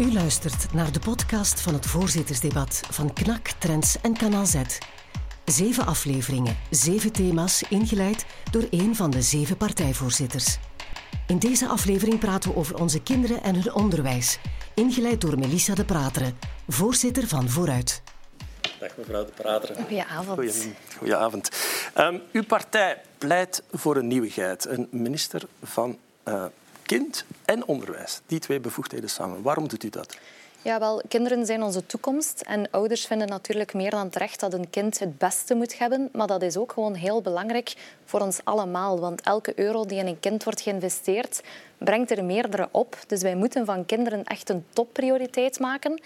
U luistert naar de podcast van het voorzittersdebat van KNAK, Trends en Kanaal Z. Zeven afleveringen, zeven thema's, ingeleid door één van de zeven partijvoorzitters. In deze aflevering praten we over onze kinderen en hun onderwijs, ingeleid door Melissa de Prateren, voorzitter van Vooruit. Dag mevrouw de Prateren. Goedenavond. Goedenavond. Um, uw partij pleit voor een nieuwigheid, een minister van uh, kind en onderwijs. Die twee bevoegdheden samen. Waarom doet u dat? Ja, wel, kinderen zijn onze toekomst. En ouders vinden natuurlijk meer dan terecht dat een kind het beste moet hebben. Maar dat is ook gewoon heel belangrijk voor ons allemaal. Want elke euro die in een kind wordt geïnvesteerd, brengt er meerdere op. Dus wij moeten van kinderen echt een topprioriteit maken.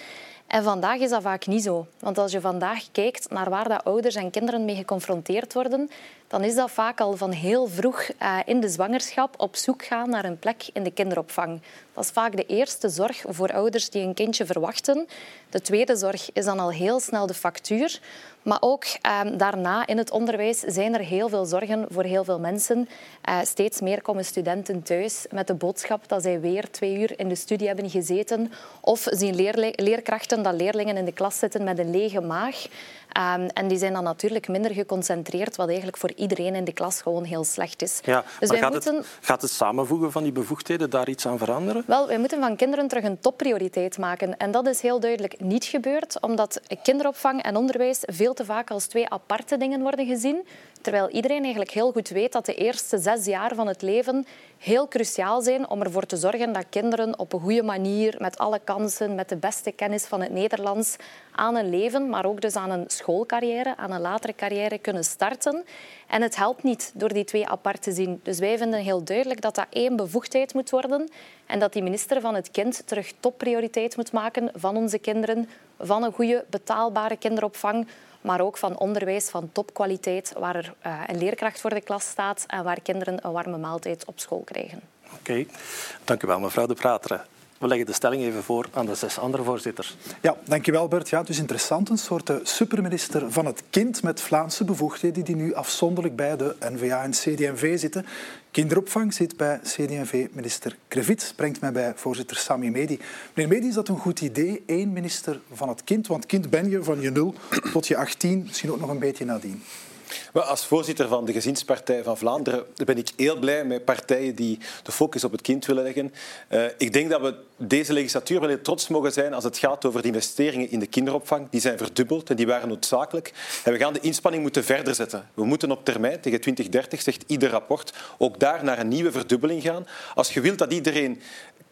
En vandaag is dat vaak niet zo. Want als je vandaag kijkt naar waar dat ouders en kinderen mee geconfronteerd worden, dan is dat vaak al van heel vroeg uh, in de zwangerschap op zoek gaan naar een plek in de kinderopvang. Dat is vaak de eerste zorg voor ouders die een kindje verwachten. De tweede zorg is dan al heel snel de factuur. Maar ook uh, daarna in het onderwijs zijn er heel veel zorgen voor heel veel mensen. Uh, steeds meer komen studenten thuis met de boodschap dat zij weer twee uur in de studie hebben gezeten. Of zien leerkrachten dat leerlingen in de klas zitten met een lege maag. Um, en die zijn dan natuurlijk minder geconcentreerd, wat eigenlijk voor iedereen in de klas gewoon heel slecht is. Ja, dus wij gaat, moeten... het, gaat het samenvoegen van die bevoegdheden daar iets aan veranderen? Wel, wij moeten van kinderen terug een topprioriteit maken. En dat is heel duidelijk niet gebeurd, omdat kinderopvang en onderwijs veel te vaak als twee aparte dingen worden gezien. Terwijl iedereen eigenlijk heel goed weet dat de eerste zes jaar van het leven heel cruciaal zijn om ervoor te zorgen dat kinderen op een goede manier, met alle kansen, met de beste kennis van het Nederlands, aan een leven, maar ook dus aan een schoolcarrière, aan een latere carrière kunnen starten. En het helpt niet door die twee apart te zien. Dus wij vinden heel duidelijk dat dat één bevoegdheid moet worden en dat die minister van het kind terug topprioriteit moet maken van onze kinderen, van een goede betaalbare kinderopvang, maar ook van onderwijs van topkwaliteit, waar er uh, een leerkracht voor de klas staat en waar kinderen een warme maaltijd op school krijgen. Oké, dank u wel, mevrouw De Prateren. We leggen de stelling even voor aan de zes andere voorzitters. Ja, dankjewel Bert. Ja, het is interessant. Een soort eh, superminister van het kind met Vlaamse bevoegdheden die nu afzonderlijk bij de NVA en CD&V zitten. Kinderopvang zit bij CD&V-minister Krevits. Brengt mij bij voorzitter Sami Medi. Meneer Medi, is dat een goed idee? Eén minister van het kind. Want kind ben je van je nul tot je 18, misschien ook nog een beetje nadien. Als voorzitter van de Gezinspartij van Vlaanderen ben ik heel blij met partijen die de focus op het kind willen leggen. Uh, ik denk dat we deze legislatuur wel heel trots mogen zijn als het gaat over de investeringen in de kinderopvang. Die zijn verdubbeld en die waren noodzakelijk. En we gaan de inspanning moeten verder zetten. We moeten op termijn, tegen 2030, zegt ieder rapport, ook daar naar een nieuwe verdubbeling gaan. Als je wilt dat iedereen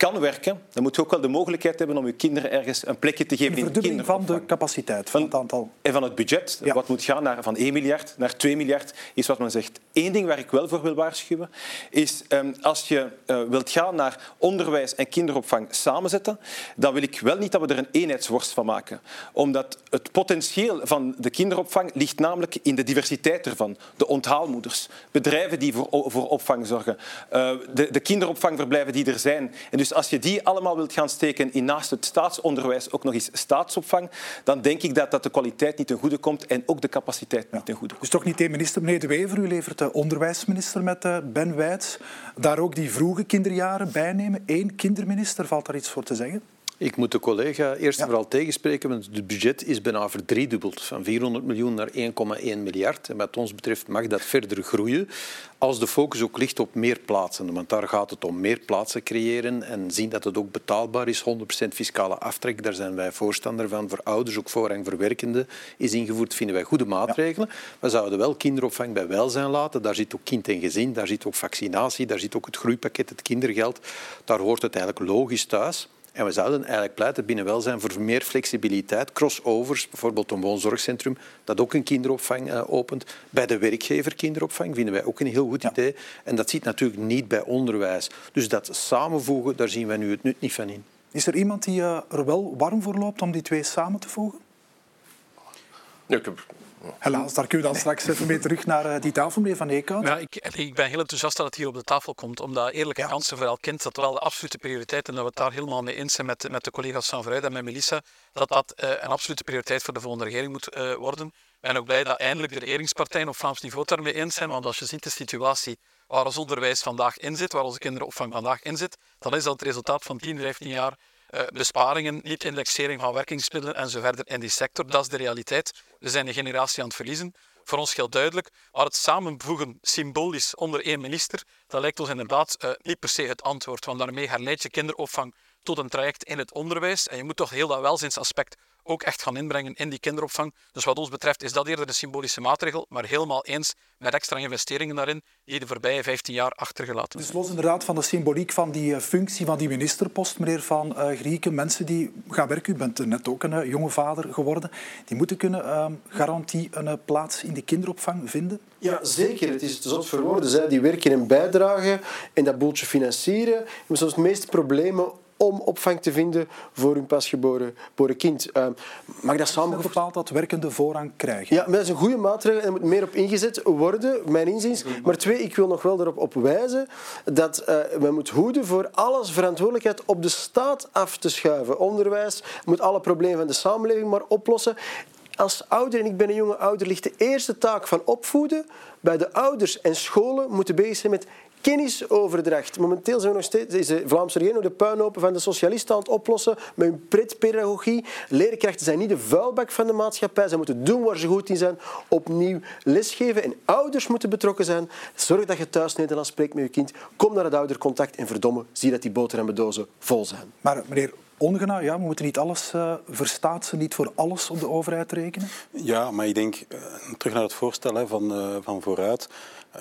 kan werken, dan moet je ook wel de mogelijkheid hebben om je kinderen ergens een plekje te geven in de kinderopvang. van de capaciteit, van het aantal. En van het budget, ja. wat moet gaan naar, van 1 miljard naar 2 miljard, is wat men zegt. Eén ding waar ik wel voor wil waarschuwen, is um, als je uh, wilt gaan naar onderwijs en kinderopvang samenzetten, dan wil ik wel niet dat we er een eenheidsworst van maken. Omdat het potentieel van de kinderopvang ligt namelijk in de diversiteit ervan. De onthaalmoeders, bedrijven die voor, voor opvang zorgen, uh, de, de kinderopvangverblijven die er zijn. En dus als je die allemaal wilt gaan steken in naast het staatsonderwijs ook nog eens staatsopvang, dan denk ik dat, dat de kwaliteit niet ten goede komt en ook de capaciteit niet ten goede komt. Dus toch niet één minister. Meneer De Wever, u levert de onderwijsminister met eh, Ben Wijts. Daar ook die vroege kinderjaren bij nemen. Eén kinderminister, valt daar iets voor te zeggen? Ik moet de collega eerst en vooral tegenspreken, want het budget is bijna verdriedubbeld. Van 400 miljoen naar 1,1 miljard. En wat ons betreft mag dat verder groeien. Als de focus ook ligt op meer plaatsen. Want daar gaat het om meer plaatsen creëren en zien dat het ook betaalbaar is. 100% fiscale aftrek, daar zijn wij voorstander van. Voor ouders, ook voorrang voor werkenden, is ingevoerd. Vinden wij goede maatregelen. We zouden wel kinderopvang bij welzijn laten. Daar zit ook kind en gezin, daar zit ook vaccinatie, daar zit ook het groeipakket, het kindergeld. Daar hoort het eigenlijk logisch thuis. En we zouden eigenlijk pleiten binnen welzijn voor meer flexibiliteit, crossovers, bijvoorbeeld een woonzorgcentrum dat ook een kinderopvang uh, opent. Bij de werkgever kinderopvang vinden wij ook een heel goed ja. idee. En dat zit natuurlijk niet bij onderwijs. Dus dat samenvoegen, daar zien wij nu het nut niet van in. Is er iemand die uh, er wel warm voor loopt om die twee samen te voegen? Ja, ik heb Helaas, daar kun je dan straks even mee terug naar uh, die tafel, meneer Van Eekhout. Ja, ik, ik, ben heel enthousiast dat het hier op de tafel komt, omdat eerlijke ja. kansen voor elk kind, dat wel de absolute prioriteit en dat we het daar helemaal mee eens zijn met, met de collega's van Vooruit en met Melissa, dat dat uh, een absolute prioriteit voor de volgende regering moet uh, worden. Ik ben ook blij dat eindelijk de regeringspartijen op Vlaams niveau daarmee eens zijn, want als je ziet de situatie waar ons onderwijs vandaag in zit, waar onze kinderopvang vandaag in zit, dan is dat het resultaat van 10, 15 jaar besparingen, niet indexering van werkingsmiddelen en zo verder in die sector. Dat is de realiteit. We zijn een generatie aan het verliezen. Voor ons heel duidelijk. Maar het samenvoegen symbolisch onder één minister, dat lijkt ons inderdaad uh, niet per se het antwoord. Want daarmee herleid je kinderopvang tot een traject in het onderwijs. En je moet toch heel dat welzijnsaspect ook echt gaan inbrengen in die kinderopvang. Dus wat ons betreft is dat eerder een symbolische maatregel, maar helemaal eens met extra investeringen daarin die de voorbije 15 jaar achtergelaten Dus los inderdaad van de symboliek van die eh, functie van die ministerpost, meneer Van uh, Grieken, mensen die gaan werken, u bent net ook een uh, jonge vader geworden, die moeten kunnen uh, garantie een plaats in de kinderopvang vinden? Ja, zeker. Het is zot voor woorden. Zij die werken en bijdragen en dat boeltje financieren, hebben soms de meeste problemen om opvang te vinden voor hun pasgeboren kind. Uh, mag dat samen bepaald dat werkende voorrang krijgen? Ja, dat is een goede maatregel en er moet meer op ingezet worden, mijn inziens. Maar twee, ik wil nog wel erop op wijzen dat uh, we moeten hoeden voor alles verantwoordelijkheid op de staat af te schuiven. Onderwijs moet alle problemen van de samenleving maar oplossen als ouder, en ik ben een jonge ouder, ligt de eerste taak van opvoeden bij de ouders en scholen moeten bezig zijn met kennisoverdracht. Momenteel zijn we nog steeds, is de Vlaamse regering de puinhopen van de socialisten aan het oplossen met hun pretpedagogie. Leerkrachten zijn niet de vuilbak van de maatschappij. Ze moeten doen waar ze goed in zijn. Opnieuw lesgeven. En ouders moeten betrokken zijn. Zorg dat je thuis Nederlands spreekt met je kind. Kom naar het oudercontact en verdomme, zie dat die boterhammendozen vol zijn. Maar meneer Ongena, ja, we moeten niet alles uh, verstaatsen, niet voor alles op de overheid rekenen? Ja, maar ik denk, uh, terug naar het voorstel hè, van, uh, van vooruit.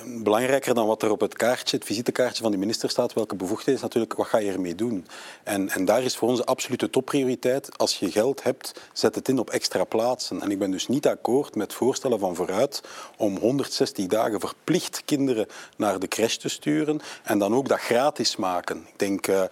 Belangrijker dan wat er op het kaartje, het visitekaartje van de minister staat, welke bevoegdheden is natuurlijk wat ga je ermee doen. En, en daar is voor ons absolute topprioriteit. Als je geld hebt, zet het in op extra plaatsen. En ik ben dus niet akkoord met voorstellen van vooruit om 160 dagen verplicht kinderen naar de crash te sturen en dan ook dat gratis maken. Ik denk, uh,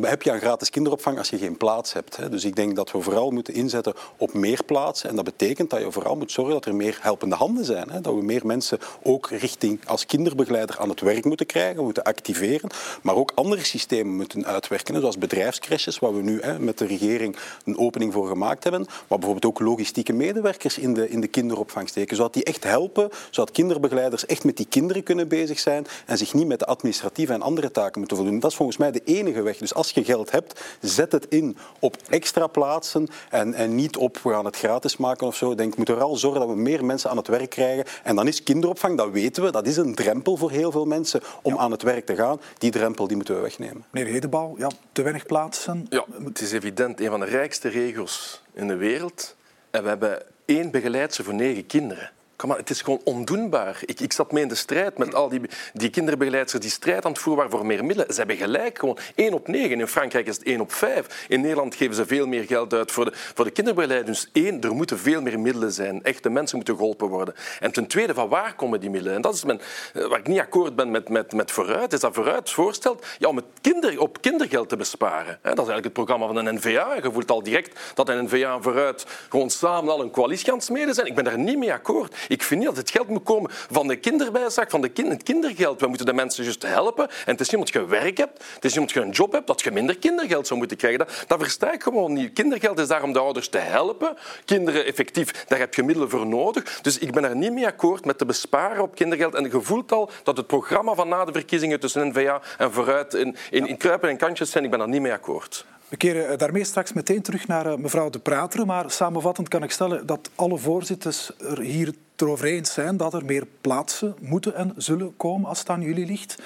heb je een gratis kinderopvang als je geen plaats hebt? Hè? Dus ik denk dat we vooral moeten inzetten op meer plaatsen. En dat betekent dat je vooral moet zorgen dat er meer helpende handen zijn. Hè? Dat we meer mensen ook richting als kinderbegeleider aan het werk moeten krijgen, moeten activeren, maar ook andere systemen moeten uitwerken, zoals bedrijfscrashes, waar we nu hè, met de regering een opening voor gemaakt hebben, maar bijvoorbeeld ook logistieke medewerkers in de, in de kinderopvang steken, zodat die echt helpen, zodat kinderbegeleiders echt met die kinderen kunnen bezig zijn en zich niet met de administratieve en andere taken moeten voldoen. Dat is volgens mij de enige weg. Dus als je geld hebt, zet het in op extra plaatsen en, en niet op we gaan het gratis maken of zo. Ik denk, we moeten vooral zorgen dat we meer mensen aan het werk krijgen. En dan is kinderopvang, dat weten we, dat is een drempel voor heel veel mensen om aan het werk te gaan. Die drempel die moeten we wegnemen. Meneer Hedebouw, ja, te weinig plaatsen. Ja, het is evident een van de rijkste regio's in de wereld. En we hebben één begeleidster voor negen kinderen. Maar, het is gewoon ondoenbaar. Ik, ik zat mee in de strijd met al die, die kinderbegeleiders die strijd aan het voeren waren voor meer middelen. Ze hebben gelijk, gewoon 1 op 9. In Frankrijk is het 1 op 5. In Nederland geven ze veel meer geld uit voor de, voor de kinderbegeleiding. Dus één, er moeten veel meer middelen zijn. Echte mensen moeten geholpen worden. En ten tweede, van waar komen die middelen? En dat is mijn, eh, waar ik niet akkoord ben met, met, met Vooruit, is dat Vooruit voorstelt ja, om het kinder, op kindergeld te besparen. Dat is eigenlijk het programma van een NVA. Je voelt al direct dat een NVA en Vooruit gewoon samen al een coalitie aan smeden zijn. Ik ben daar niet mee akkoord. Ik vind niet dat het geld moet komen van de kinderbijzak, van de kind, het kindergeld. We moeten de mensen juist helpen. En het is niet omdat je werk hebt, het is niet omdat je een job hebt, dat je minder kindergeld zou moeten krijgen. Dat, dat versta ik gewoon niet. Kindergeld is daar om de ouders te helpen. Kinderen effectief, daar heb je middelen voor nodig. Dus ik ben er niet mee akkoord met te besparen op kindergeld. En je voelt al dat het programma van na de verkiezingen tussen N-VA en vooruit in, in, in kruipen en kantjes zijn. Ik ben daar niet mee akkoord. We keren eh, daarmee straks meteen terug naar eh, mevrouw De Prater. Maar samenvattend kan ik stellen dat alle voorzitters er hier erover eens zijn dat er meer plaatsen moeten en zullen komen als het aan jullie ligt.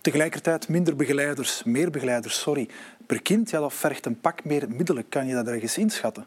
Tegelijkertijd minder begeleiders, meer begeleiders, sorry, per kind. Ja, dat vergt een pak meer middelen. Kan je dat ergens inschatten?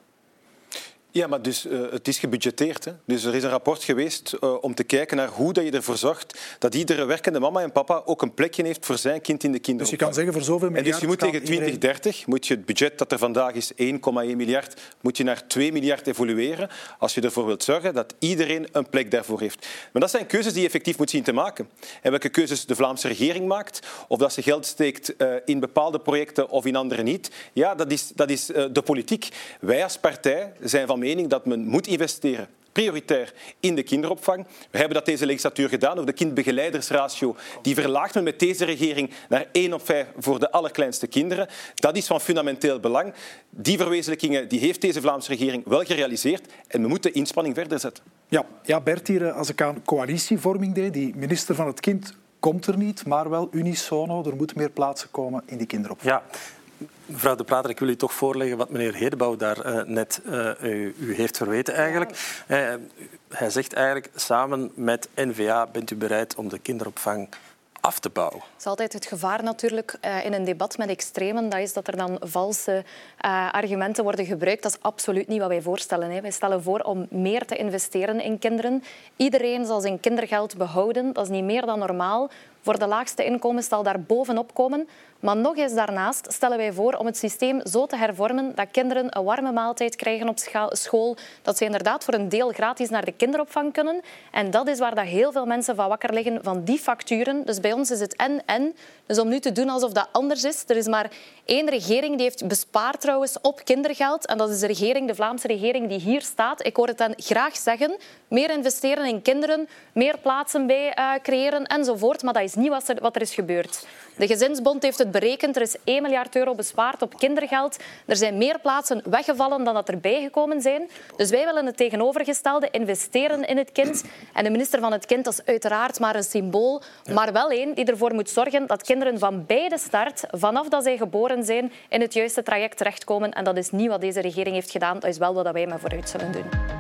Ja, maar dus, uh, het is gebudgeteerd. Hè? Dus er is een rapport geweest uh, om te kijken naar hoe dat je ervoor zorgt dat iedere werkende mama en papa ook een plekje heeft voor zijn kind in de kinderopvang. Dus je kan zeggen voor zoveel miljard... En dus je moet tegen 2030, moet je het budget dat er vandaag is, 1,1 miljard, moet je naar 2 miljard evolueren als je ervoor wilt zorgen dat iedereen een plek daarvoor heeft. Maar dat zijn keuzes die je effectief moet zien te maken. En welke keuzes de Vlaamse regering maakt, of dat ze geld steekt uh, in bepaalde projecten of in andere niet, ja, dat is, dat is de politiek. Wij als partij zijn van mening dat men moet investeren prioritair in de kinderopvang. We hebben dat deze legislatuur gedaan over de kindbegeleidersratio. Die verlaagt men met deze regering naar 1 op 5 voor de allerkleinste kinderen. Dat is van fundamenteel belang. Die verwezenlijkingen die heeft deze Vlaamse regering wel gerealiseerd en we moeten de inspanning verder zetten. Ja, ja Bert, hier, als ik aan coalitievorming deed, die minister van het kind komt er niet, maar wel unisono. Er moet meer plaatsen komen in die kinderopvang. Ja mevrouw De Prater, ik wil u toch voorleggen wat meneer Hedebouw daar uh, net uh, u, u, heeft verweten eigenlijk. Uh, hij zegt eigenlijk, samen met NVA bent u bereid om de kinderopvang af te bouwen. Het is altijd het gevaar natuurlijk in een debat met extremen. Dat is dat er dan valse argumenten worden gebruikt. Dat is absoluut niet wat wij voorstellen. Hè. Wij stellen voor om meer te investeren in kinderen. Iedereen zal zijn kindergeld behouden. Dat is niet meer dan normaal. Voor de laagste inkomens zal daar bovenop komen. Maar nog eens daarnaast stellen wij voor om het systeem zo te hervormen dat kinderen een warme maaltijd krijgen op school, dat ze inderdaad voor een deel gratis naar de kinderopvang kunnen. En dat is waar dat heel veel mensen van wakker liggen, van die facturen. Dus bij ons is het en-en. Dus om nu te doen alsof dat anders is, er is maar één regering die heeft bespaard trouwens op kindergeld. En dat is de regering, de Vlaamse regering die hier staat. Ik hoor het dan graag zeggen. Meer investeren in kinderen, meer plaatsen bij uh, creëren enzovoort. Maar dat is niet wat er, wat er is gebeurd. De Gezinsbond heeft het berekend. Er is 1 miljard euro bespaard op kindergeld. Er zijn meer plaatsen weggevallen dan dat er bijgekomen zijn. Dus wij willen het tegenovergestelde, investeren in het kind. En de minister van het kind is uiteraard maar een symbool, maar wel één die ervoor moet zorgen dat kinderen van bij de start, vanaf dat zij geboren zijn, in het juiste traject terechtkomen. En dat is niet wat deze regering heeft gedaan. Dat is wel wat wij maar vooruit zullen doen.